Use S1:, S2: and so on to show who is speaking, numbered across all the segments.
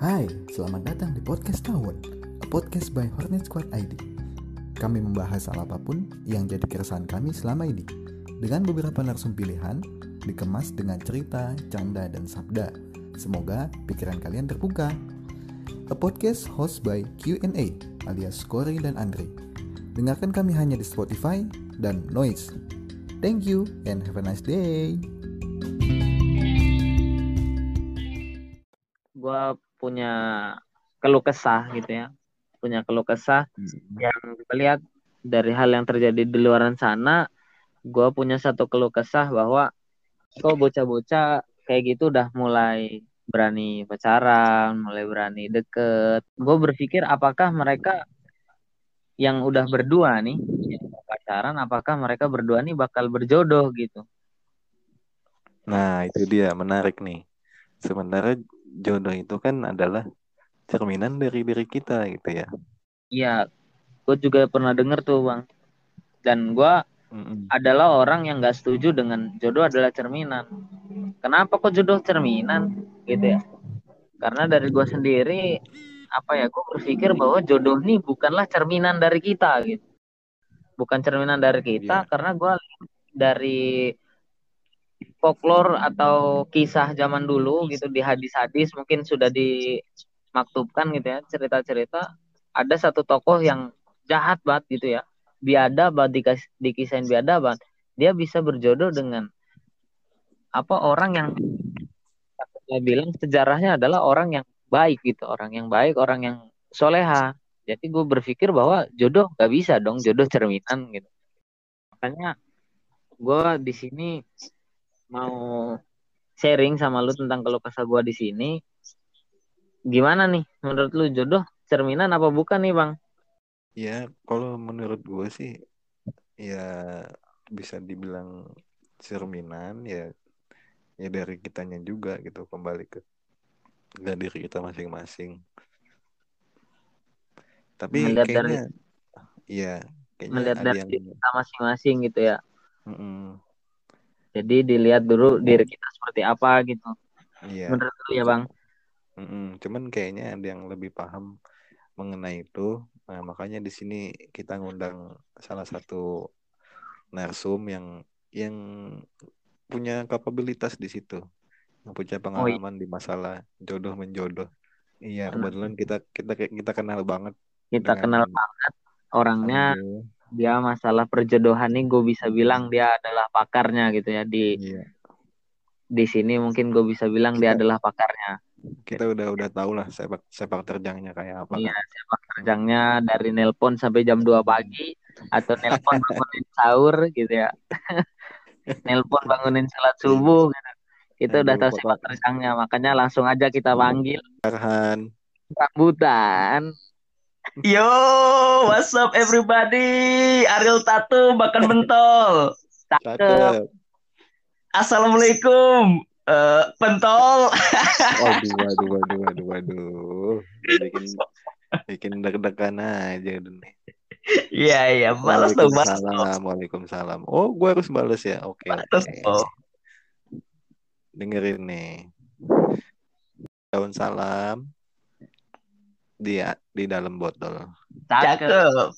S1: Hai, selamat datang di Podcast Tawon, a podcast by Hornet Squad ID. Kami membahas hal apa pun yang jadi keresahan kami selama ini, dengan beberapa narsum pilihan, dikemas dengan cerita, canda, dan sabda. Semoga pikiran kalian terbuka. A podcast host by Q&A alias Corey dan Andre. Dengarkan kami hanya di Spotify dan Noise. Thank you and have a nice day.
S2: Punya keluh kesah gitu ya. Punya keluh kesah yang gue lihat dari hal yang terjadi di luaran sana gue punya satu keluh kesah bahwa kok bocah-bocah kayak gitu udah mulai berani pacaran mulai berani deket. Gue berpikir apakah mereka yang udah berdua nih yang pacaran apakah mereka berdua nih bakal berjodoh gitu?
S3: Nah, itu dia menarik nih. Sementara jodoh itu kan adalah cerminan dari diri kita gitu ya.
S2: Iya, gue juga pernah denger tuh bang. Dan gue
S3: Mm-mm.
S2: adalah orang yang gak setuju dengan jodoh adalah cerminan. Kenapa kok jodoh cerminan gitu ya? Karena dari gue sendiri apa ya, gue berpikir bahwa jodoh ini bukanlah cerminan dari kita gitu. Bukan cerminan dari kita
S3: Iya.
S2: karena gue dari folklore atau kisah zaman dulu gitu di hadis-hadis mungkin sudah dimaktubkan gitu ya cerita-cerita ada satu tokoh yang jahat banget gitu ya biadab banget dikas- dikisahin biadab banget dia bisa berjodoh dengan apa orang yang saya bilang sejarahnya adalah orang yang baik gitu orang yang baik orang yang soleha. Jadi gue berpikir bahwa jodoh gak bisa dong jodoh cerminan gitu. Makanya gue di sini mau sharing sama lu tentang keluh kesah gue di sini gimana nih menurut lu jodoh cerminan apa bukan nih bang
S3: Ya, kalau menurut gue sih ya bisa dibilang cerminan ya ya dari kitanya juga gitu kembali ke ke diri kita masing-masing. Tapi
S2: Melihat
S3: kayaknya ya kayaknya
S2: melihat dari
S3: yang
S2: kita masing-masing gitu ya
S3: Mm-mm.
S2: Jadi dilihat dulu diri kita seperti apa gitu
S3: Iya.
S2: menurut lu ya bang
S3: Mm-mm, Cuman kayaknya ada yang lebih paham mengenai itu. Nah, makanya di sini kita ngundang salah satu narsum yang yang punya kapabilitas di situ, yang punya pengalaman di masalah jodoh menjodoh. Iya, kebetulan kita kita kita kenal banget
S2: kita kenal banget orangnya. Dia masalah perjodohan nih gue bisa bilang dia adalah pakarnya gitu ya di
S3: Iya,
S2: di sini mungkin gue bisa bilang dia
S3: Kita-
S2: adalah pakarnya
S3: kita udah udah tahu lah sepak sepak terjangnya kayak apa.
S2: Iya, sepak terjangnya dari nelpon sampai jam 2 pagi atau nelpon bangunin sahur gitu ya. nelpon bangunin salat subuh gitu. Kita
S3: Aduh,
S2: udah tahu sepak terjangnya, makanya langsung aja kita panggil rambutan.
S4: Yo, what's up everybody? Ariel Tatu makan mentol.
S2: Cakep.
S4: Assalamualaikum. Eh, pentol.
S3: Waduh, waduh, waduh, waduh, waduh. Bikin bikin deg-degan aja nih.
S4: Iya, iya, balas dong, balas.
S3: Waalaikumsalam, Waalaikumsalam. Oh, gue harus balas ya. Oke,
S4: Balas
S3: oke.
S4: dong.
S3: Dengerin nih. Daun salam di di dalam botol.
S2: Cakep.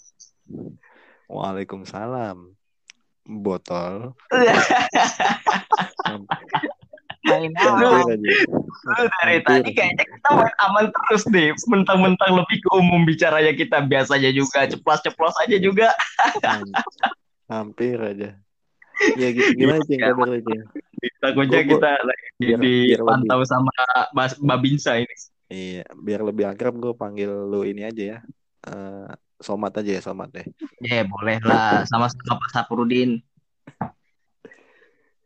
S3: Waalaikumsalam. Botol.
S2: Main.
S4: Lu dari tadi kayaknya kita main aman terus nih. Mentang-mentang lebih ke umum bicaranya kita biasanya juga. Ceplos-ceplos aja juga.
S3: Ham- Hampir aja. Ya gitu gimana kabar lu, Cing?
S4: Takutnya kita lagi dipantau sama Babinsa ini.
S3: Iya, biar lebih akrab gue panggil lu ini aja ya. Eh, somat aja ya, somat deh.
S4: Ya, boleh lah. Sama-sama Pak Saprudin.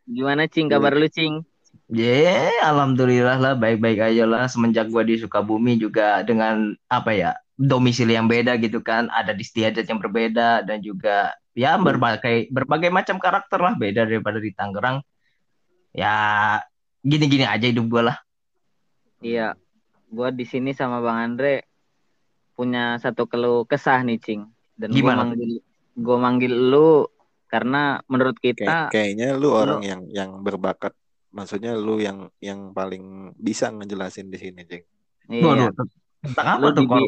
S2: Gimana Cing kabar lu Cing?
S4: Ya, alhamdulillah lah baik-baik aja lah semenjak gua di Sukabumi juga dengan apa ya domisili yang beda gitu kan, ada istiadat yang berbeda dan juga ya berbagai berbagai macam karakter lah beda daripada di Tangerang. Ya gini-gini aja hidup gua lah.
S2: Iya. Gua di sini sama Bang Andre punya satu keluh kesah nih Cing. Dan gua
S4: Gimana?
S2: manggil gua manggil lu karena menurut kita
S3: kayaknya lu orang yang yang berbakat maksudnya lu yang yang paling bisa ngejelasin di sini, Cing.
S2: Iya.
S4: Waduh, tentang apa
S2: Lu
S4: tuh
S2: di,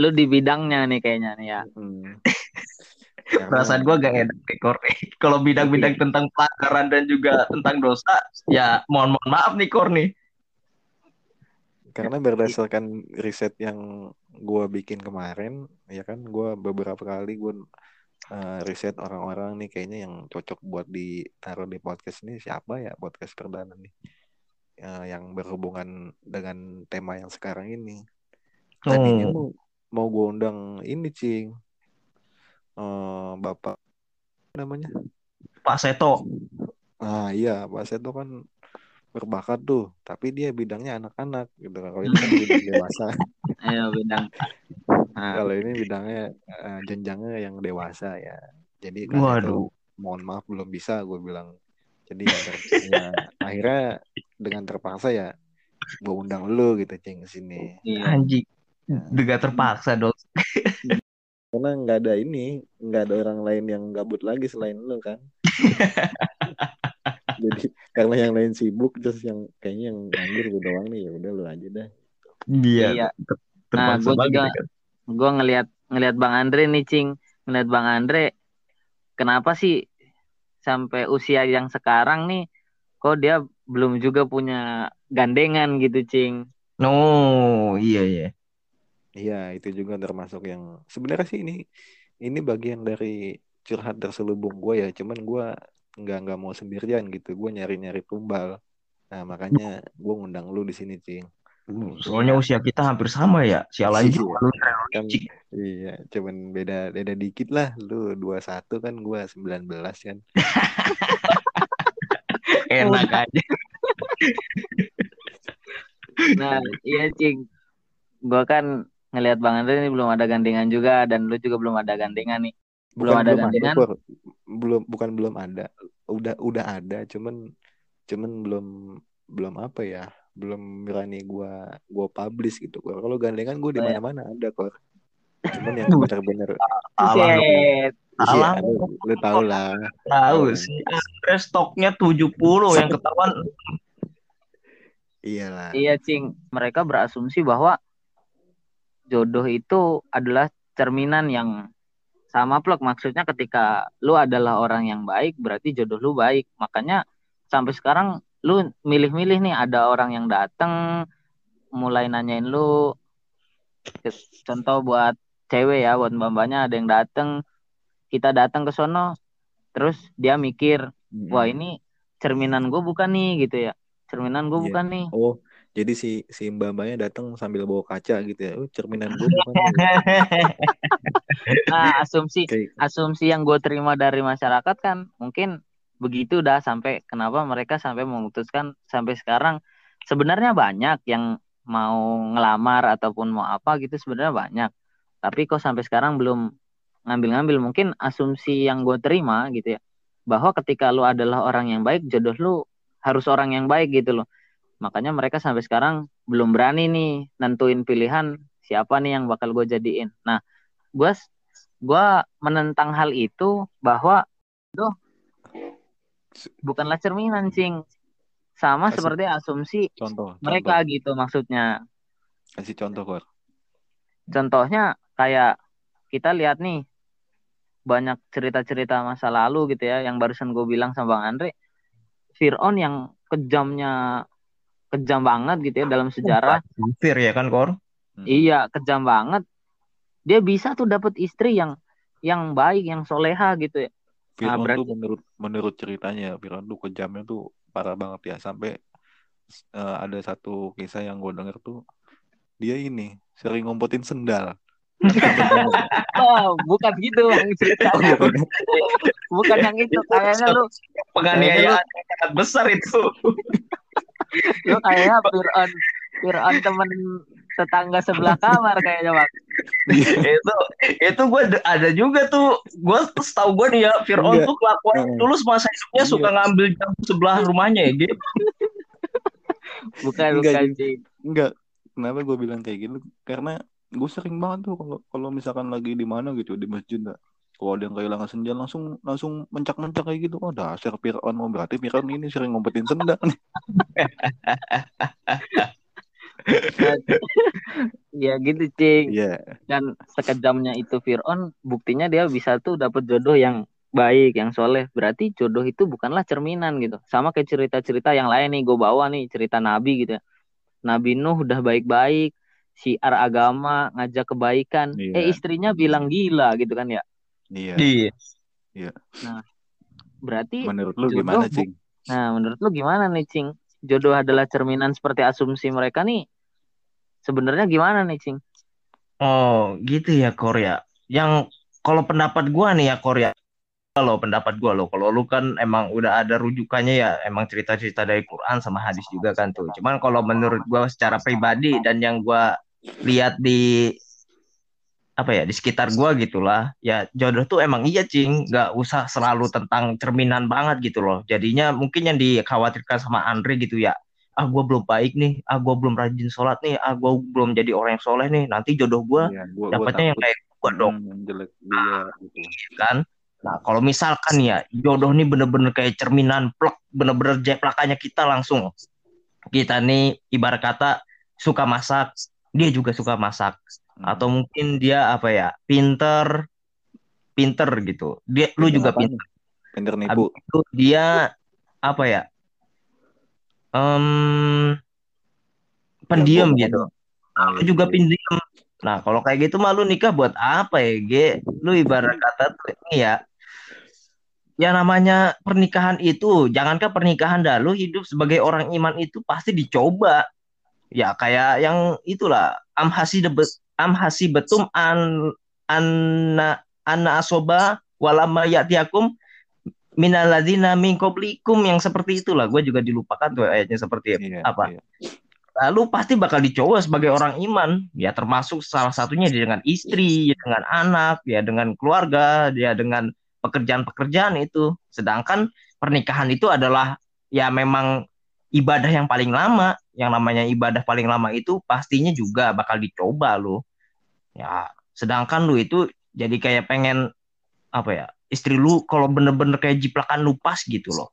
S2: lu di bidangnya nih kayaknya nih ya.
S3: Hmm.
S4: Perasaan gue gak enak nih Kor. Kalau bidang-bidang tentang pelanggaran dan juga tentang dosa, ya mohon mohon maaf nih Kor nih.
S3: Karena berdasarkan riset yang gue bikin kemarin, ya kan gue beberapa kali gue riset orang-orang nih kayaknya yang cocok buat ditaruh di podcast ini siapa ya podcast perdana nih Eh, yang berhubungan dengan tema yang sekarang ini. Tadinya
S4: Oh,
S3: mau mau gue undang ini cing, Eh, bapak apa namanya?
S4: Pak Seto.
S3: Ah iya, Pak Seto kan berbakat tuh, tapi dia bidangnya anak-anak gitu kan. Kalau ini kan bidang dewasa.
S2: Ayo bidang. Nah,
S3: Kalau ini bidangnya eh, jenjangnya yang dewasa ya. Jadi karena
S4: Waduh.
S3: itu mohon maaf belum bisa gue bilang. Jadi ya, ter- ya, akhirnya dengan terpaksa ya gue undang lu gitu cing ke sini.
S2: iya.
S4: Anjing. Juga terpaksa dong.
S3: Karena nggak ada ini, nggak ada orang lain yang gabut lagi selain lu kan. Jadi karena yang lain sibuk terus yang kayaknya yang nganggur gue doang nih ya udah lu aja dah.
S4: Iya.
S2: Iya.
S4: ter-
S2: Nah, gue
S4: banget
S2: juga
S4: kan.
S2: gue ngelihat ngelihat Bang Andre nih, Cing. Ngelihat Bang Andre kenapa sih sampai usia yang sekarang nih kok dia belum juga punya gandengan gitu, Cing.
S4: No, iya iya.
S3: Iya, itu juga termasuk yang sebenarnya sih ini ini bagian dari curhat terselubung gue ya. Cuman gue nggak nggak mau sendirian gitu. Gue nyari-nyari tumbal. Nah makanya gue ngundang lu di sini, cing.
S4: Soalnya usia kita hampir sama ya. Sialan
S3: Iya.
S4: juga lu.
S3: Kan iya, cuman beda beda dikit lah. Lu 21 kan, gue 19 kan.
S4: Enak aja.
S2: Nah, iya, Cing. Gue kan ngelihat Bang Andre ini belum ada gandengan juga dan lu juga belum ada gandengan nih. Belum ada gandengan?
S3: Pur. Belum bukan belum ada. Udah udah ada, cuman cuman belum belum apa ya? Belum berani gua gua publish gitu. Kor. Kalau gandengan gue di
S2: Oh, ya.
S3: mana-mana ada kok. Cuman yang benar-benar
S4: Alam lu.
S2: Buset.
S3: iya,
S4: Alam
S3: lu, tau lah.
S4: tahu sih. Andre stoknya 70 yang ketahuan
S3: Iyalah.
S2: Iya, Cing. Mereka berasumsi bahwa jodoh itu adalah cerminan yang sama plek. Maksudnya ketika lu adalah orang yang baik, berarti jodoh lu baik. Makanya sampai sekarang lu milih-milih nih ada orang yang datang mulai nanyain lu contoh buat cewek ya, buat mbak-mbaknya ada yang datang, kita datang ke sono terus dia mikir, wah ini cerminan gue bukan nih gitu ya. Cerminan gue
S3: Iya.
S2: bukan nih.
S3: Oh, jadi si si mbak-mbaknya datang sambil bawa kaca gitu ya. Oh, cerminan gue.
S2: Nah, asumsi
S3: Kayak
S2: asumsi yang gue terima dari masyarakat kan mungkin begitu dah sampai kenapa mereka sampai memutuskan sampai sekarang. Sebenarnya banyak yang mau ngelamar ataupun mau apa gitu sebenarnya banyak. Tapi kok sampai sekarang belum ngambil-ngambil. Mungkin asumsi yang gue terima gitu ya bahwa ketika lu adalah orang yang baik jodoh lu harus orang yang baik gitu loh makanya mereka sampai sekarang belum berani nih nentuin pilihan siapa nih yang bakal gue jadiin nah gue gue menentang hal itu bahwa itu bukanlah cerminan cing sama
S3: Kasih-
S2: seperti asumsi
S3: contoh,
S2: mereka
S3: contoh.
S2: gitu maksudnya
S3: Kasih contoh, Kor.
S2: contohnya kayak kita lihat nih banyak cerita-cerita masa lalu gitu ya yang barusan gue bilang sama Bang Andre Fir'aun yang kejamnya kejam banget gitu ya dalam sejarah
S4: Kafir ya kan Kor?
S3: Hmm.
S2: iya kejam banget dia bisa tuh dapat istri yang yang baik yang soleha gitu ya
S3: Fir'aun
S2: Nah, berarti-
S3: tuh menurut menurut ceritanya Fir'aun tuh kejamnya tuh parah banget ya sampai eh, ada satu kisah yang gue denger tuh dia ini sering ngumpetin sendal.
S2: oh bukan gitu bang ceritanya bukan yang itu kayaknya lu
S4: Penganiayaan yang sangat besar itu.
S2: Lu kayaknya Fir'aun Fir'aun temen tetangga sebelah kamar kayaknya bang
S4: itu itu gue ada juga tuh gue setahu gue nih ya Fir'aun
S3: Enggak.
S4: tuh kelakuan dulu semasa hidupnya
S3: Iya.
S4: suka ngambil jam sebelah rumahnya ya gitu.
S2: bukan
S3: Enggak,
S2: bukan. Cing.
S3: Enggak. Kenapa gue bilang kayak gitu? Karena gue sering banget tuh kalau kalau misalkan lagi di mana gitu di masjid nggak kalau ada yang kehilangan sendal langsung langsung mencak-mencak kayak gitu. Oh dasar Fir'aun mau berarti Fir'aun ini sering ngumpetin sendal nih.
S2: ya gitu cing
S3: Iya.
S2: dan sekejamnya itu Fir'aun buktinya dia bisa tuh dapat jodoh yang baik yang soleh berarti jodoh itu bukanlah cerminan gitu sama kayak cerita-cerita yang lain nih gue bawa nih cerita Nabi gitu ya Nabi Nuh udah baik-baik siar agama ngajak kebaikan
S3: Iya.
S2: eh istrinya bilang gila gitu kan ya
S3: Iya.
S4: Iya.
S2: berarti
S3: Menurut lu
S2: Jodoh
S3: gimana, Cing?
S2: nah menurut lu gimana nih Cing jodoh adalah cerminan seperti asumsi mereka nih sebenarnya gimana nih Cing
S4: Oh, gitu ya Korea. Yang kalau pendapat gua nih ya Korea. Kalau pendapat gua lo, kalau lu kan emang udah ada rujukannya ya, emang cerita-cerita dari Quran sama hadis juga kan tuh. Cuman kalau menurut gua secara pribadi dan yang gua lihat di apa ya di sekitar gua gitulah, ya jodoh tuh emang iya cing, nggak usah selalu tentang cerminan banget gitu loh. Jadinya mungkin yang dikhawatirkan sama Andre gitu ya, ah gua belum baik nih, ah gua belum rajin sholat nih, ah gua belum jadi orang yang soleh nih, nanti jodoh gua
S3: Iya, gua, gua
S4: dapatnya yang kayak gua dong
S3: hmm, jelek juga gitu.
S4: kan. Nah, kalau misalkan ya jodoh nih bener-bener kayak cerminan plek, bener-bener jeplakannya kita langsung. Kita nih ibarat kata suka masak, dia juga suka masak.
S3: Hmm.
S4: Atau mungkin dia apa ya, pinter, pinter gitu. Dia, lu
S3: Pinter
S4: juga
S3: apaan?
S4: pinter.
S3: Pinter
S4: Habis
S3: nipu.
S4: itu dia apa ya, em pendiam gitu. Lu
S3: iya,
S4: juga
S3: iya.
S4: pendiam. Nah, kalau kayak gitu mah lu nikah buat apa ya, Ge? Lu ibarat kata tuh ini ya, ya namanya pernikahan itu, jangankan pernikahan dah, lu hidup sebagai orang iman itu pasti dicoba. Ya kayak yang itulah, amhasi debet, amhasi betum an anna anna asoba walama yatiakum minaladzina min qablikum yang seperti itulah. Gue juga dilupakan tuh ayatnya seperti
S3: Iya,
S4: apa.
S3: iya.
S4: Lalu pasti bakal dicoba sebagai orang iman, ya termasuk salah satunya dia dengan istri, ya dengan anak, ya dengan keluarga, dia dengan pekerjaan-pekerjaan itu. Sedangkan pernikahan itu adalah ya memang ibadah yang paling lama, yang namanya ibadah paling lama itu pastinya juga bakal dicoba lo. Ya, sedangkan lu itu jadi kayak pengen apa ya? Istri lu kalau bener-bener kayak jiplakan lu pas gitu loh.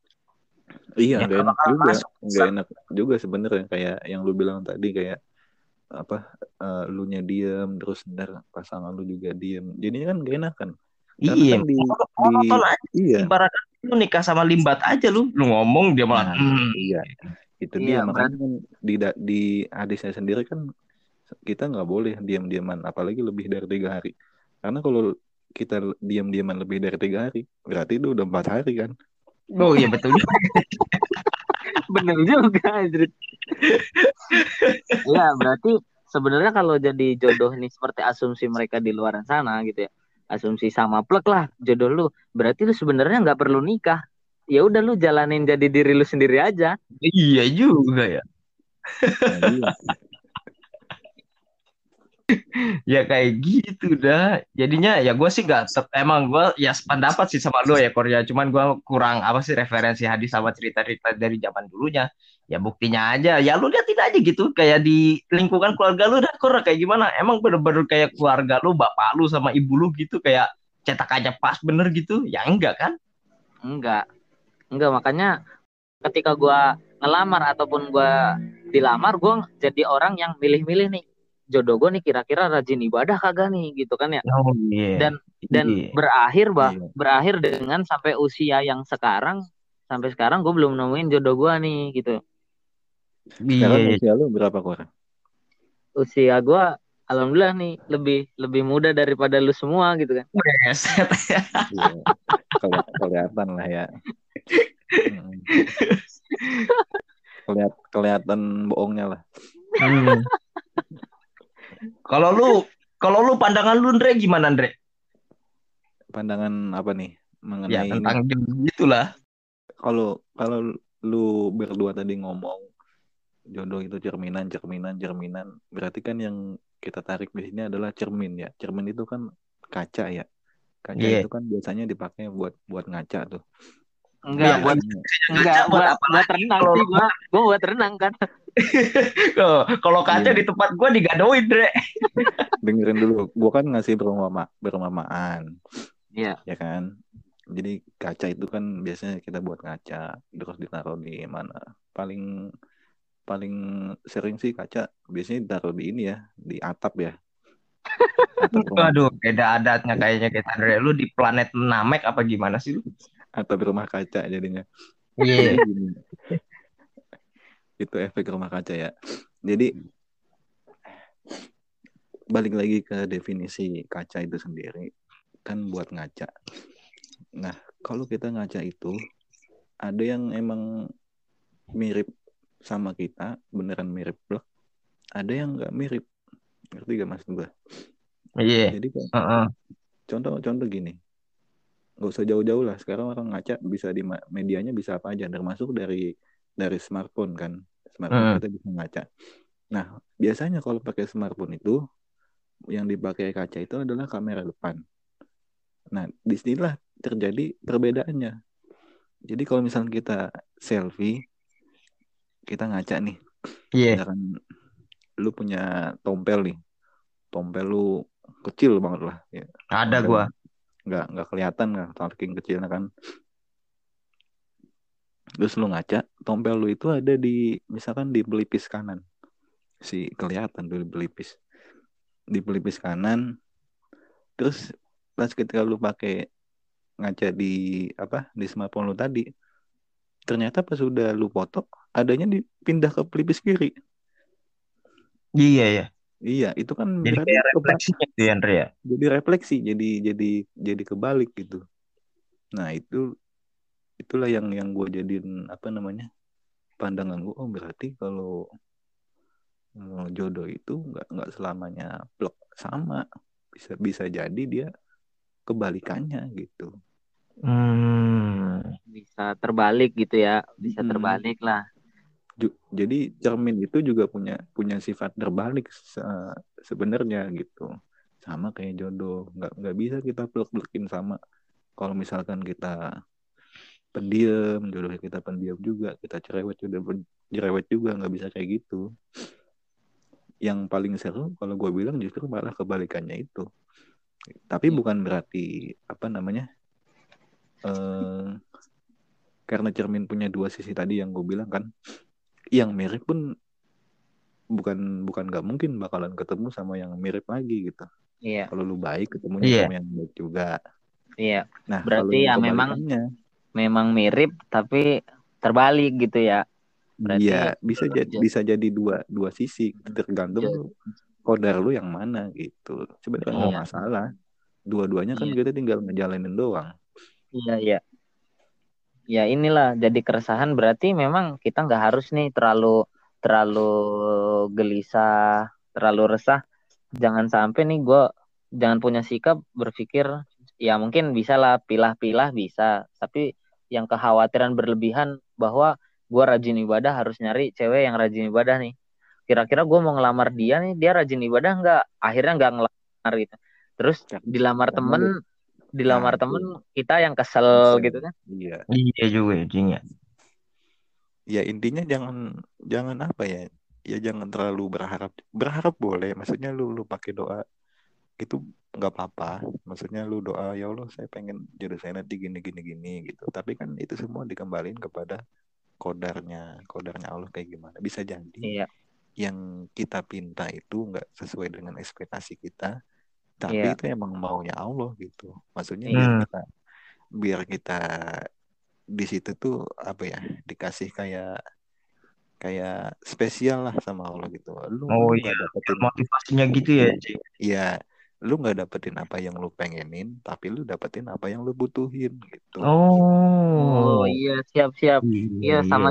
S3: Iya,
S4: Ya,
S3: nggak enak juga,
S4: masuk.
S3: nggak enak juga sebenarnya kayak yang lu bilang tadi kayak apa, eh, lu nya diem terus ntar pasangan lu juga diem, jadinya kan gak enak kan? Karena
S4: Iya,
S3: kan di, di iya,
S4: ibarat lu nikah sama limbat aja lu lu ngomong dia malah
S3: Nah, iya, itu
S2: Iya,
S3: dia makanya kan di di hadisnya sendiri kan kita nggak boleh diam-diaman, apalagi lebih dari tiga hari. Karena kalau kita diam-diaman lebih dari tiga hari, berarti itu udah empat hari kan?
S4: oh iya betul
S2: bener juga anjir. ya berarti sebenarnya kalau jadi jodoh nih seperti asumsi mereka di luar sana gitu ya asumsi sama plek lah jodoh lu. Berarti lu sebenarnya nggak perlu nikah. Ya udah lu jalanin jadi diri lu sendiri aja.
S4: Iya juga ya.
S3: Nah, iya.
S4: ya kayak gitu dah jadinya ya gue sih gak emang gue ya sependapat sih sama lo ya Korea. Cuman gue kurang apa sih referensi hadis sama cerita-cerita dari zaman dulunya. Ya buktinya aja. Ya lu liatin aja gitu kayak di lingkungan keluarga lu dah Korea kayak gimana. Emang bener-bener kayak keluarga lu bapak lu sama ibu lu gitu kayak cetakannya pas bener gitu? Ya enggak kan?
S2: Enggak. Enggak makanya ketika gua ngelamar ataupun gua dilamar gua jadi orang yang milih-milih nih jodoh gue nih kira-kira rajin ibadah kagak nih gitu kan ya
S4: oh iya
S2: Dan- dan
S4: Iya.
S2: berakhir bah
S3: Iya.
S2: berakhir dengan sampai usia yang sekarang sampai sekarang gue belum nemuin jodoh gue nih gitu
S3: Sekarang
S4: iya
S3: usia lu berapa Kor?
S2: usia gue alhamdulillah nih lebih lebih muda daripada lu semua gitu kan
S4: Preset.
S3: Iya. Keli- kelihatan lah ya. Hmm. Kelihat kelihatan bohongnya lah.
S4: Hmm. Kalau lu, kalau lu pandangan lu Andre gimana Andre?
S3: Pandangan apa nih
S4: Ya
S3: mengenai ini?
S4: tentang gitulah.
S3: Kalau kalau lu berdua tadi ngomong jodoh itu cerminan, cerminan, cerminan, berarti kan yang kita tarik di sini adalah cermin ya. Cermin itu kan kaca ya. Kaca
S4: Iya.
S3: itu kan biasanya dipakai buat buat ngaca tuh.
S2: enggak
S4: Iya,
S2: buat
S3: Biasanya.
S2: enggak
S4: buat
S2: buat
S4: apa
S2: buat renang sih gue gue buat renang kan
S4: Kalau kaca
S3: Iya.
S4: di tempat gua digadoin Andre.
S3: dengerin dulu gua kan ngasih perumpama perumpamaan
S2: Iya.
S3: ya kan jadi kaca itu kan biasanya kita buat ngaca terus ditaruh di mana paling paling sering sih kaca biasanya ditaruh di ini ya di atap ya atap rumah,
S4: Waduh, beda adatnya kayaknya kita Andre. Lu di planet Namek apa gimana sih lu?
S3: atap rumah kaca jadinya
S4: Iya.
S3: Gini, itu efek rumah kaca ya. Jadi balik lagi ke definisi kaca itu sendiri. Kan buat ngaca. Nah kalau kita ngaca itu ada yang emang mirip sama kita beneran mirip blok ada yang nggak mirip. Ngerti gak mas gua?
S4: Iya.
S3: jadi kayak
S4: Heeh.
S3: contoh contoh gini. Nggak usah jauh-jauh lah. Sekarang orang ngaca bisa di medianya bisa apa aja. Termasuk dari dari smartphone kan. Smartphone
S4: Hmm.
S3: kita bisa ngaca. Nah biasanya kalau pakai smartphone itu yang dipakai kaca itu adalah kamera depan. Nah di sinilah terjadi perbedaannya. Jadi kalau misalnya kita selfie kita ngaca nih.
S4: Iya.
S3: misalkan lu punya tompel nih. Tompel lu kecil banget lah ya.
S4: Ada
S3: Tompel
S4: gua.
S3: nggak nggak kelihatan nggak saking kecilnya kan terus lu ngaca tompel lu itu ada di misalkan di pelipis kanan. Si kelihatan tuh di pelipis. Di pelipis kanan. Terus pas ketika lu pakai ngaca di apa di smartphone lu tadi ternyata pas udah lu foto adanya dipindah ke pelipis kiri.
S4: Iya ya.
S3: iya itu kan
S4: Jadi kayak refleksinya tuh ya, ya.
S3: jadi refleksi jadi jadi jadi kebalik gitu. Nah itu itulah yang yang gue jadiin apa namanya pandangan gue oh berarti kalau mau jodoh itu nggak nggak selamanya blok sama bisa bisa jadi dia kebalikannya gitu
S4: Hmm.
S2: bisa terbalik gitu ya bisa
S3: Hmm.
S2: terbalik lah
S3: jadi cermin itu juga punya punya sifat terbalik se- sebenarnya gitu sama kayak jodoh nggak nggak bisa kita peluk-pelukin sama kalau misalkan kita pendiam jodohnya kita pendiam juga kita cerewet juga cerewet juga nggak bisa kayak gitu. Yang paling seru kalau gue bilang justru malah kebalikannya itu. Tapi bukan berarti apa namanya eh karena cermin punya dua sisi tadi yang gue bilang kan yang mirip pun bukan bukan nggak mungkin bakalan ketemu sama yang mirip lagi gitu.
S2: Iya.
S3: Kalau lu baik ketemunya
S4: Iya.
S3: sama yang baik juga.
S2: Iya.
S3: Nah
S2: Berarti ya memang memang mirip tapi terbalik gitu ya berarti
S3: iya bisa jadi
S2: Ja-
S3: bisa jadi dua dua sisi tergantung lu kodar lu yang mana gitu sebenarnya nggak
S2: Iya.
S3: masalah dua-duanya kan
S2: Iya.
S3: kita tinggal ngejalanin doang
S2: Iya, iya. Ya inilah jadi keresahan berarti memang kita nggak harus nih terlalu terlalu gelisah, terlalu resah. Jangan sampai nih gue jangan punya sikap berpikir ya mungkin bisa lah pilah-pilah bisa, tapi yang kekhawatiran berlebihan bahwa gue rajin ibadah harus nyari cewek yang rajin ibadah nih. Kira-kira gue mau ngelamar dia nih, dia rajin ibadah nggak? Akhirnya nggak ngelamar gitu. Terus
S3: Kan,
S2: dilamar temen, dilamar
S3: Nah,
S2: temen kita yang kesel
S3: Kesel.
S2: gitu kan?
S3: iya
S4: Iya juga jadinya.
S3: ya intinya jangan jangan apa ya ya jangan terlalu berharap berharap boleh maksudnya lu lu pakai doa itu nggak apa-apa maksudnya lu doa ya Allah saya pengen jodoh saya nanti gini gini gini gitu tapi kan itu semua dikembaliin kepada kodarnya kodarnya Allah kayak gimana bisa jadi
S2: Iya,
S3: yang kita pinta itu nggak sesuai dengan ekspektasi kita tapi
S2: Iya.
S3: itu emang maunya Allah gitu maksudnya
S2: Iya.
S3: biar
S4: Hmm.
S3: kita biar kita di situ tuh apa ya dikasih kayak kayak spesial lah sama Allah gitu lu
S4: Oh iya,
S3: dapetin
S4: motivasinya gitu ya, Ci.
S3: iya lu nggak dapetin apa yang lu pengenin tapi lu dapetin apa yang lu butuhin gitu
S4: Oh.
S2: Oh iya siap siap. Iya sama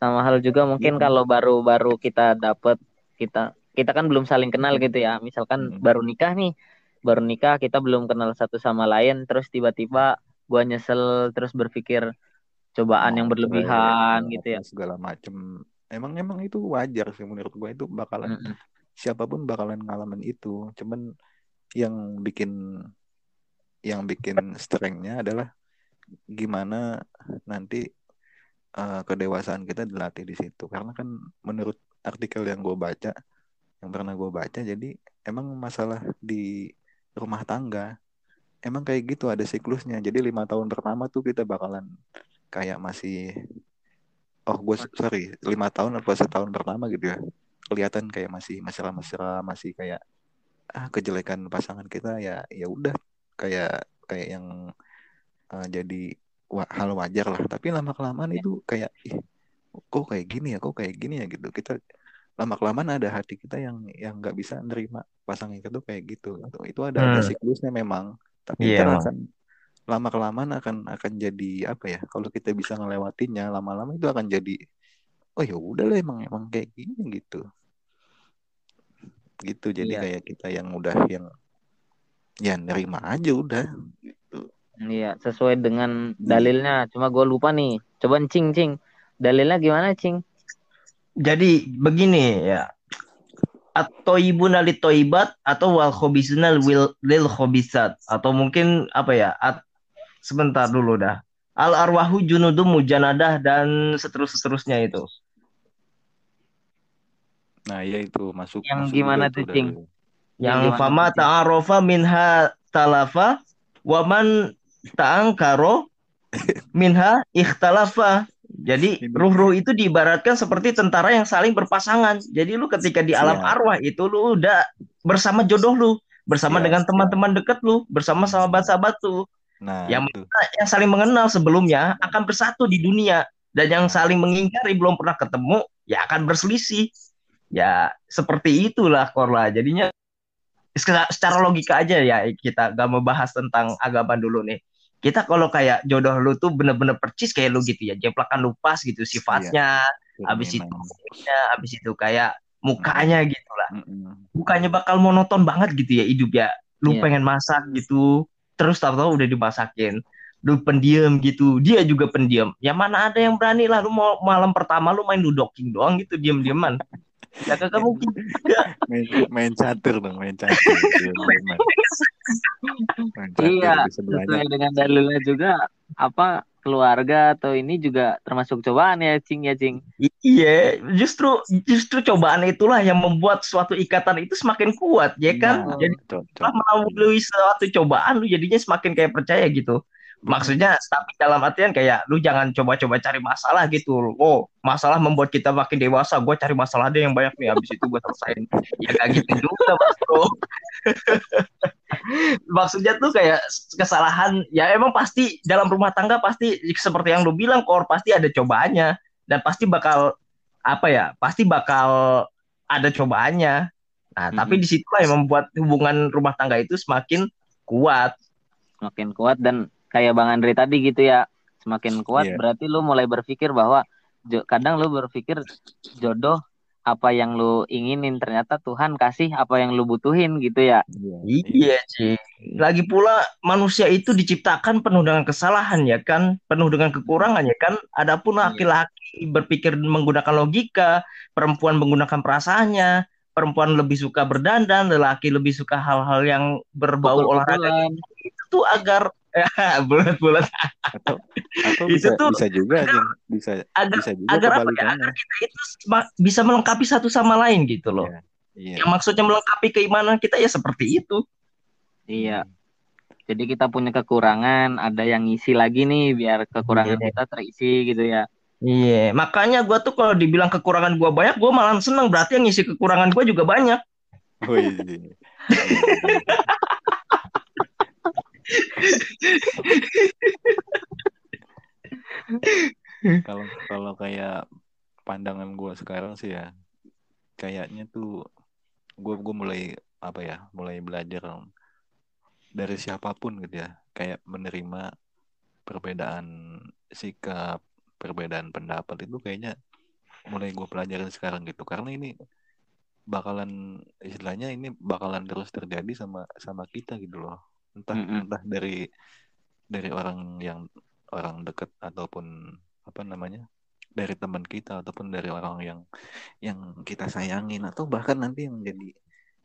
S2: sama hal juga mungkin
S3: Iya.
S2: kalau baru-baru kita dapet kita kita kan belum saling kenal gitu ya. Misalkan
S3: Hmm.
S2: baru nikah nih, baru nikah kita belum kenal satu sama lain, terus tiba-tiba gua nyesel terus berpikir cobaan yang
S3: Mau
S2: berlebihan
S3: cerai,
S2: gitu ya.
S3: segala macem emang emang itu wajar sih menurut gue itu bakalan
S2: Mm-mm.
S3: siapa pun bakalan ngalamin itu cuman yang bikin yang bikin strengthnya adalah gimana nanti eh, kedewasaan kita dilatih di situ. Karena kan menurut artikel yang gue baca yang pernah gue baca jadi emang masalah di rumah tangga emang kayak gitu ada siklusnya. Jadi lima tahun pertama tuh kita bakalan kayak masih oh gue sorry lima tahun atau setahun pertama gitu ya. Kelihatan kayak masih mesra-mesra masih kayak ah kejelekan pasangan kita ya ya udah. Kayak kayak yang uh, jadi wa hal wajar lah. Tapi lama kelamaan itu kayak ih kok kayak gini ya kok kayak gini ya gitu. Kita lama kelamaan ada hati kita yang yang nggak bisa nerima pasangan kita tuh kayak gitu gitu. Itu ada ada
S4: Hmm.
S3: siklusnya memang. Tapi
S4: Iya,
S3: ntar
S4: emang.
S3: akan lama kelamaan akan akan jadi apa ya kalau kita bisa ngelewatinya lama-lama itu akan jadi oh ya udah lah emang emang kayak gini gitu gitu jadi
S2: Iya.
S3: kayak kita yang udah yang ya nerima aja udah gitu
S2: Iya, sesuai dengan dalilnya. Cuma gue lupa nih. Coba cing cing. Dalilnya gimana cing?
S4: Jadi begini ya. Atau ibu nalit toibat atau wal khobisuna wil lil khobisat atau mungkin apa ya? At, sebentar dulu dah. Al arwahu junudum mujanadah dan seterus seterusnya itu.
S3: Nah ya itu masuk
S2: Yang
S3: masuk
S2: gimana tuh,
S3: tuh
S2: Cing?
S3: dari-
S4: Yang fama
S2: tuh,
S4: ta'arofa minha talafa waman ta'angkaro minha ikhtalafa. Jadi ruh-ruh itu diibaratkan seperti tentara yang saling berpasangan. Jadi lu ketika di alam
S3: Siap.
S4: arwah itu lu udah bersama jodoh lu, bersama
S3: Siap,
S4: dengan teman-teman dekat lu, bersama sahabat-sahabat lu.
S3: nah
S4: Yang
S3: itu
S4: yang saling mengenal sebelumnya akan bersatu di dunia dan yang saling mengingkari belum pernah ketemu ya akan berselisih. Ya seperti itulah Korla. Jadinya secara logika aja ya kita gak mau bahas tentang agama dulu nih. Kita kalau kayak jodoh lu tuh bener-bener percis kayak lu gitu ya, jeplakan lu pas gitu sifatnya, habis itu kulitnya, habis itu kayak mukanya gitu lah.
S3: Mm-mm.
S4: Bukannya bakal monoton banget gitu ya hidup ya. Lu
S2: Iya.
S4: pengen masak gitu, terus tahu-tahu udah dimasakin. Lu pendiam gitu, dia juga pendiam. Ya mana ada yang berani lah lu mau malam pertama lu main ludoking doang gitu diam-diaman. Ya kagak mungkin.
S3: main main catur dong main catur Diam-diaman. main catur
S2: Iya, sesuai dengan dalilnya juga apa keluarga atau ini juga termasuk cobaan ya cing ya cing.
S4: Iya, justru justru cobaan itulah yang membuat suatu ikatan itu semakin kuat, ya kan?
S3: Nah,
S4: Jadi setelah melalui suatu cobaan, lu jadinya semakin kayak percaya gitu. Maksudnya, tapi dalam artian kayak lu jangan coba-coba cari masalah gitu. Oh, masalah membuat kita makin dewasa. Gue cari masalah deh yang banyak nih, habis itu gue selesain. Ya gak gitu juga, Mas Bro. Maksudnya tuh kayak kesalahan, ya emang pasti dalam rumah tangga pasti seperti yang lu bilang, Kor, pasti ada cobaannya. Dan pasti bakal, apa ya, pasti bakal ada cobaannya. Nah, tapi
S2: Mhm.
S4: di situlah yang membuat hubungan rumah tangga itu semakin kuat.
S2: Semakin kuat dan kayak Bang Andri tadi gitu ya. Semakin kuat
S3: Iya.
S2: berarti lu mulai berpikir bahwa kadang lu berpikir jodoh apa yang lu inginin ternyata Tuhan kasih apa yang lu butuhin gitu ya.
S3: Iya.
S4: Iya, sih. Lagi pula manusia itu diciptakan penuh dengan kesalahan ya kan, penuh dengan kekurangan ya kan. Adapun
S2: Iya.
S4: laki-laki berpikir menggunakan logika, perempuan menggunakan perasaannya, perempuan lebih suka berdandan, lelaki lebih suka hal-hal yang berbau olahraga
S2: Pukul-pukulan.
S4: itu tuh agar bulat-bulat
S3: atau atau
S4: Itu
S3: bisa
S4: tuh
S3: bisa juga Jin. bisa
S4: agar
S3: bisa juga
S4: agar apa ya? Agar kita itu bisa melengkapi satu sama lain gitu loh.
S3: Iya. iya
S4: Yang maksudnya melengkapi keimanan kita ya seperti itu.
S2: Iya. Jadi kita punya kekurangan, ada yang ngisi lagi nih biar kekurangan
S4: Iya.
S2: kita terisi gitu ya.
S4: Iya, makanya gua tuh kalau dibilang kekurangan gua banyak, gua malah seneng. Berarti yang ngisi kekurangan gua juga banyak.
S3: oh, iya, iya. Iya, iya. Kalau kalau kayak pandangan gue sekarang sih ya kayaknya tuh gue gue mulai apa ya mulai belajar dari siapa pun gitu ya. Kayak menerima perbedaan sikap perbedaan pendapat itu kayaknya mulai gue pelajarin sekarang gitu. Karena ini bakalan istilahnya ini bakalan terus terjadi sama sama kita gitu loh entah
S2: Mm-mm.
S3: entah dari dari orang yang orang dekat ataupun apa namanya dari teman kita ataupun dari orang yang yang kita sayangin atau bahkan nanti yang jadi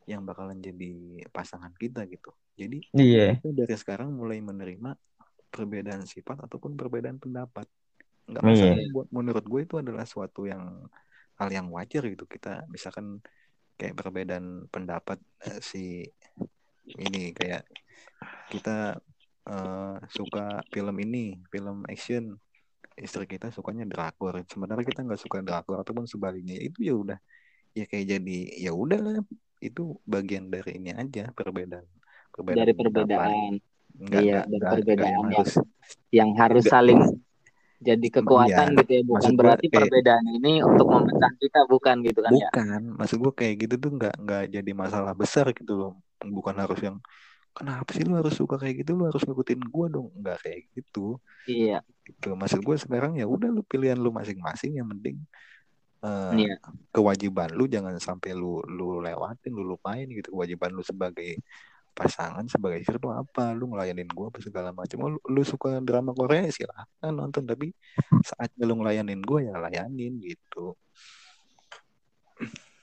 S3: yang bakalan jadi pasangan kita gitu jadi
S4: Iya.
S3: kita dari sekarang mulai menerima perbedaan sifat ataupun perbedaan pendapat nggak
S4: Iya.
S3: masalah buat menurut gue itu adalah suatu yang hal yang wajar gitu kita misalkan kayak perbedaan pendapat eh, si ini kayak kita eh, suka film ini film action. Istri kita sukanya drakor. Sebenarnya kita nggak suka drakor ataupun sebaliknya. Itu ya udah. Ya kayak jadi ya udahlah. Itu bagian dari ini aja perbedaan. Perbedaan
S2: dari perbedaan.
S3: Nggak-
S2: Iya,
S3: nggak-
S2: dari perbedaan
S3: yang
S2: yang-
S3: harus
S2: yang harus
S3: Nggak.
S2: saling jadi kekuatan
S3: Iya,
S2: gitu ya. Bukan
S3: maksud
S2: berarti
S3: kayak-
S2: perbedaan ini untuk memecah kita bukan gitu kan ya?
S3: Bukan. Maksud gue kayak gitu tuh nggak nggak jadi masalah besar gitu loh. Bukan harus yang kenapa sih lu harus suka kayak gitu? Lu harus ngikutin gue dong. Nggak kayak gitu.
S2: Iya.
S3: Gitu. Maksud gue sekarang ya udah lu pilihan lu masing-masing yang penting eh,
S2: iya.
S3: kewajiban lu jangan sampai lu lu lewatin lu lupain gitu. Kewajiban lu sebagai pasangan sebagai istri tuh apa? Lu ngelayanin gue apa segala macam. Oh, lu, lu suka drama Korea silahkan nonton. Tapi saatnya lu ngelayanin gue ya layanin gitu.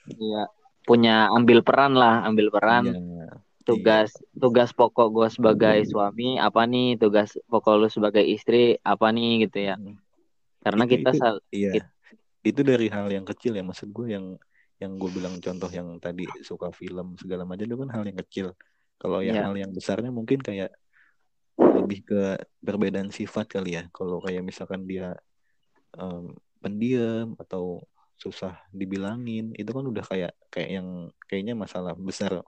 S2: Iya. Punya ambil peran lah ambil peran.
S3: Iya.
S2: Tugas tugas pokok gue sebagai suami apa nih tugas pokok lu sebagai istri apa nih gitu ya
S3: Hmm.
S2: karena
S3: Itu-
S2: kita
S3: itu-
S2: sal
S3: Iya,
S2: It-
S3: itu dari hal yang kecil ya maksud gue yang yang gue bilang contoh yang tadi suka film segala macam itu kan hal yang kecil. Kalau yang
S2: Iya.
S3: hal yang besarnya mungkin kayak lebih ke perbedaan sifat kali ya. Kalau kayak misalkan dia em, pendiam atau susah dibilangin, itu kan udah kayak kayak yang kayaknya masalah besar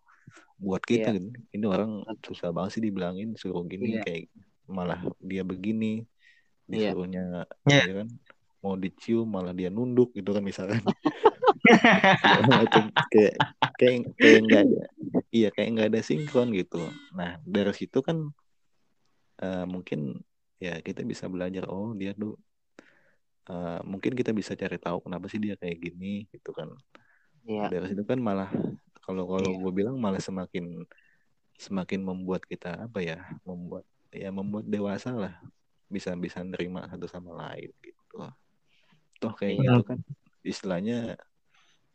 S3: buat kita
S2: Iya.
S3: gitu. Ini orang susah banget sih dibilangin suruh gini
S2: Iya.
S3: kayak malah dia begini
S2: Iya.
S3: disuruhnya
S4: Iya.
S3: ya kan mau dicium malah dia nunduk gitu kan misalkan kayak kayak kayak nggak ada iya kayak nggak ada sinkron gitu nah dari situ kan eh, mungkin ya kita bisa belajar oh dia tuh eh, mungkin kita bisa cari tahu kenapa sih dia kayak gini gitu kan
S2: iya
S3: dari situ kan malah kalau kalau
S2: Iya.
S3: gue bilang malah semakin semakin membuat kita apa ya membuat ya membuat dewasa lah bisa bisa nerima satu sama lain gitu toh kayak
S2: Iya.
S3: gitu kan istilahnya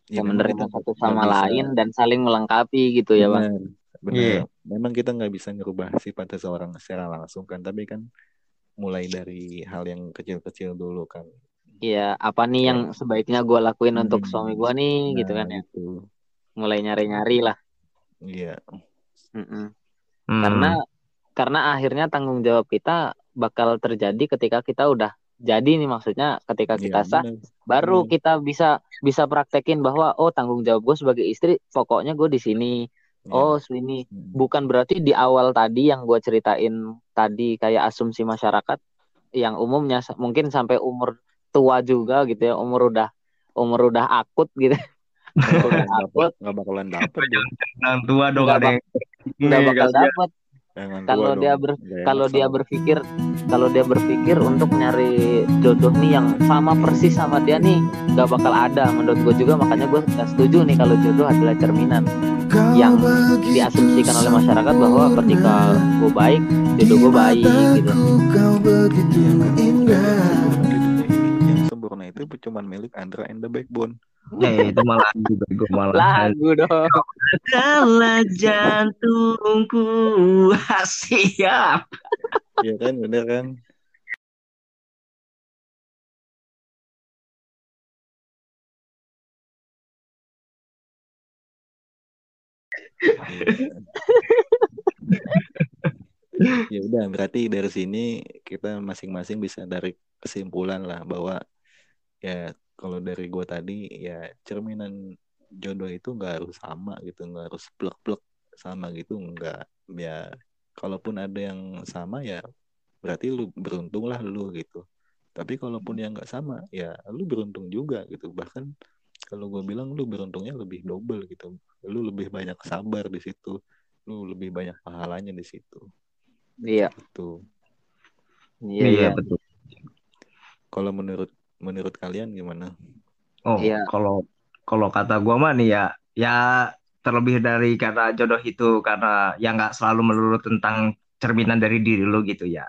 S3: memang
S2: menerima
S3: kita
S2: satu sama
S3: bisa-
S2: lain dan saling melengkapi gitu ya bang
S3: benar
S4: Iya.
S3: memang kita nggak bisa ngerubah sifat seseorang secara langsung kan tapi kan mulai dari hal yang kecil-kecil dulu kan
S2: iya apa nih yang sebaiknya gue lakuin untuk
S3: Hmm.
S2: suami gue nih gitu kan
S3: Nah,
S2: ya
S3: gitu.
S2: Mulai nyari-nyari lah
S3: iya
S2: Mm-mm.
S4: Hmm.
S2: karena karena akhirnya tanggung jawab kita bakal terjadi ketika kita udah jadi nih maksudnya ketika
S3: Iya,
S2: kita sah
S3: benar.
S2: baru
S3: Hmm.
S2: kita bisa bisa praktekin bahwa oh tanggung jawab gue sebagai istri pokoknya gue di sini
S3: Iya.
S2: oh sini
S3: Hmm.
S2: bukan berarti di awal tadi yang gue ceritain tadi kayak asumsi masyarakat yang umumnya mungkin sampai umur tua juga gitu ya umur udah umur udah akut gitu udah
S3: nggak
S2: akut
S3: nggak bakalan dapet.
S4: Orang tua dong ada yang
S2: nggak bakal
S4: kasihan.
S2: dapet.
S3: Jangan
S2: Kalau
S3: tua
S2: dia
S3: dong.
S2: ber- kalau dia berpikir kalau dia berpikir untuk nyari jodoh nih yang sama persis sama dia nih nggak bakal ada menurut gue juga. Makanya gue nggak setuju nih kalau jodoh adalah cerminan yang diasumsikan oleh masyarakat bahwa ketika gue baik jodoh gue baik gitu.
S3: yang sempurna itu cuma milik Andra and the Backbone
S4: Eh, itu malah juga gue malah.
S2: Lagu dong.
S4: Adalah jantungku. Siap.
S3: Iya kan bener kan? Ya udah berarti dari sini kita masing-masing bisa dari kesimpulan lah bahwa ya kalau dari gue tadi ya cerminan jodoh itu nggak harus sama gitu nggak harus plek-plek sama gitu nggak. Ya kalaupun ada yang sama ya berarti lu beruntung lah lu gitu. Tapi kalaupun yang nggak sama ya lu beruntung juga gitu. Bahkan kalau gue bilang lu beruntungnya lebih double gitu. Lu lebih banyak sabar di situ. Lu lebih banyak pahalanya di situ.
S2: Iya.
S3: Gitu.
S2: Iya iya.
S4: betul.
S3: Kalau menurut menurut kalian gimana?
S4: Oh
S2: Iya.
S4: kalau kalau kata gua mah nih ya ya terlebih dari karena jodoh itu karena ya nggak selalu melulu tentang cerminan dari diri lu gitu ya.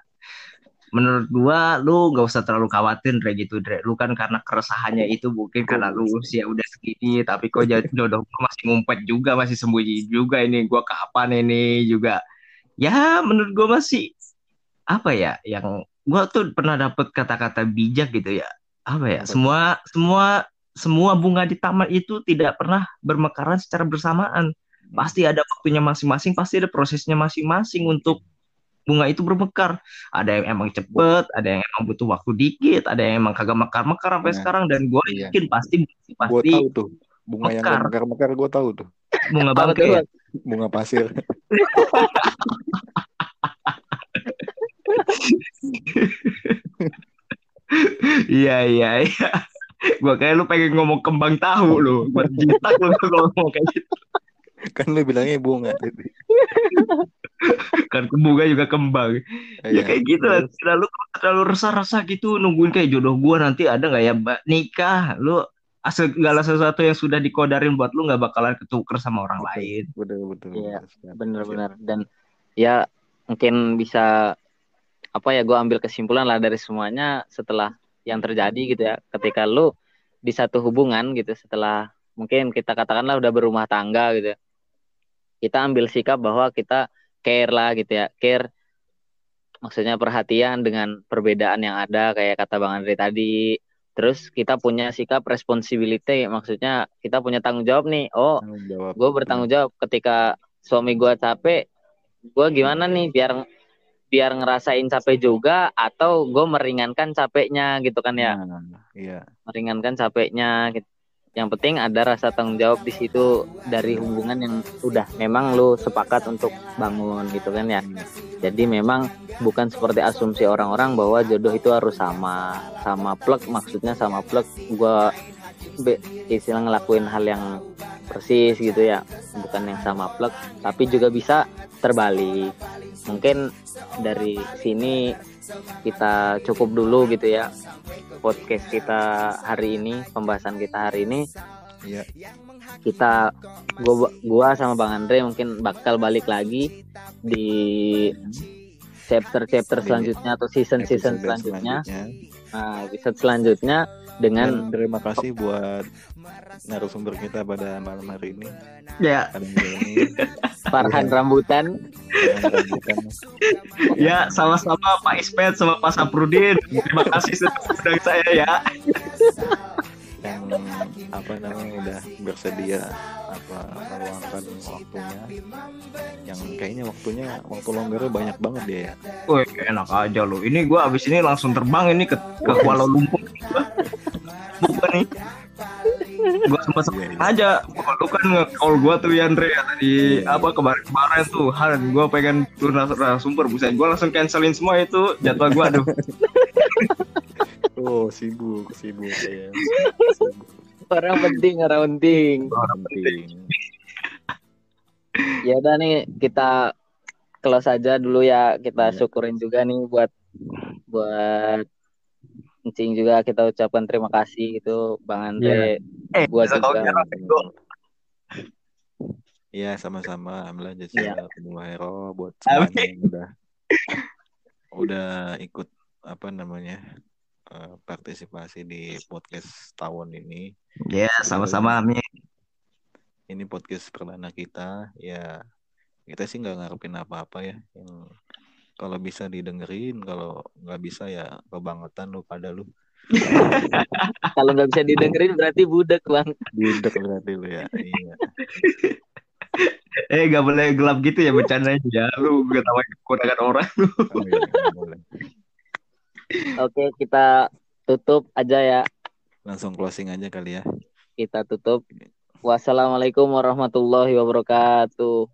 S4: Menurut gua lu nggak usah terlalu khawatir Dre gitu Dre. Lu kan karena keresahannya itu mungkin karena lu usia udah segini tapi kok jodoh gua masih ngumpet juga masih sembunyi juga ini. Gua kapan ini juga. Ya menurut gua masih apa ya yang gua tuh pernah dapet kata-kata bijak gitu ya apa ya
S3: Apa?
S4: semua semua semua bunga di taman itu tidak pernah bermekaran secara bersamaan pasti ada waktunya masing-masing pasti ada prosesnya masing-masing untuk bunga itu bermekar. Ada yang emang cepet, ada yang emang butuh waktu dikit, ada yang emang kagak mekar-mekar sampai
S3: Nah,
S4: sekarang dan gue
S3: iya.
S4: yakin pasti pasti
S3: tahu tuh bunga yang
S4: Mekar.
S3: gak mekar-mekar gue tahu tuh
S4: bunga
S2: Apa
S4: bangke.
S2: tuh, Bang?
S3: bunga pasir.
S4: Iya iya iya. Gua kayak lu pengen ngomong kembang tahu lu. Buat jitak lu kalau ngomong kayak gitu.
S3: kan lu bilangnya bunga tadi.
S4: Kan bunga juga kembang. Ya
S3: Iya.
S4: kayak gitu lah. Lalu terlalu resah-resah gitu nungguin kayak jodoh gua nanti ada nggak ya Mbak nikah. Lu segala sesuatu yang sudah dikodarin buat lu nggak bakalan ketuker sama orang
S3: Betul.
S4: lain.
S3: Betul betul.
S2: Iya,
S3: betul. Siap,
S2: bener-bener dan ya mungkin bisa apa ya gue ambil kesimpulan lah dari semuanya setelah yang terjadi gitu ya. Ketika lu di satu hubungan gitu setelah mungkin kita katakanlah udah berumah tangga gitu ya kita ambil sikap bahwa kita care lah gitu ya. Care maksudnya perhatian dengan perbedaan yang ada kayak kata Bang Andre tadi. Terus kita punya sikap responsibility maksudnya kita punya tanggung jawab nih. Oh gue bertanggung jawab ketika suami gue capek gue gimana nih biar biar ngerasain capek juga atau gue meringankan capeknya gitu kan ya?
S3: Nah, iya.
S2: meringankan capeknya gitu. yang penting ada rasa tanggung jawab di situ dari hubungan yang udah memang lu sepakat untuk bangun gitu kan ya? Jadi memang bukan seperti asumsi orang-orang bahwa jodoh itu harus sama sama plek maksudnya sama plek. Gua be- istilah ngelakuin hal yang persis gitu ya bukan yang sama plek. Tapi juga bisa terbalik mungkin dari sini kita cukup dulu gitu ya podcast kita hari ini pembahasan kita hari ini
S3: Iya.
S2: kita gua gua sama Bang Andre mungkin bakal balik lagi di chapter-chapter selanjutnya atau season-season
S3: Episode
S2: selanjutnya. Nah, episode selanjutnya
S3: Dan
S2: dengan
S3: terima kasih buat narasumber kita pada malam hari ini.
S4: Ya,
S3: Ada ini.
S2: Farhan Rambutan.
S3: Jangan ragukan.
S4: ya sama-sama Pak Ismet sama Pak Saprudin. Terima kasih sudah undang saya ya.
S3: Yang apa namanya udah bersedia apa meluangkan waktunya yang kayaknya waktunya waktu longgarnya banyak banget dia ya
S4: Woi, enak aja lo. Ini gua abis ini langsung terbang ini ke ke Kuala Lumpur. Bukan nih. Gua sempat sempat
S3: Iya, iya.
S4: aja. Gua lu kan nge-call gua tuh Yandre ya tadi apa kemarin-kemarin tuh. Han, gua pengen turun sumber buset. Gua langsung cancelin semua itu jadwal gua aduh.
S3: oh sibuk sibuk ya sibuk
S2: Orang penting, orang penting.
S3: penting
S2: Ya udah nih kita close aja dulu ya. Kita
S3: Iya.
S2: syukurin juga nih buat buat Encing juga kita ucapkan terima kasih gitu Bang Andre.
S4: Eh,
S2: Gua
S4: bisa kau
S2: juga.
S3: Iya sama-sama Alhamdulillah jasa kedua hero buat semuanya yang udah udah ikut apa namanya eh, partisipasi di podcast tahun ini
S4: Ya, sama-sama Amin.
S3: ini podcast perdana kita ya kita sih nggak ngarepin apa-apa ya yang kalau bisa didengerin kalau nggak bisa ya kebangetan lu pada lu
S2: Kalau nggak bisa didengerin berarti budek bang.
S3: budek berarti lu ya iya
S4: Eh, gak boleh gelap gitu ya bercandanya ya. Lu gak tahu kekurangan orang.
S3: Oh, iya, boleh.
S2: Oke kita tutup aja ya.
S3: langsung closing aja kali ya
S2: Kita tutup. Wassalamualaikum warahmatullahi wabarakatuh.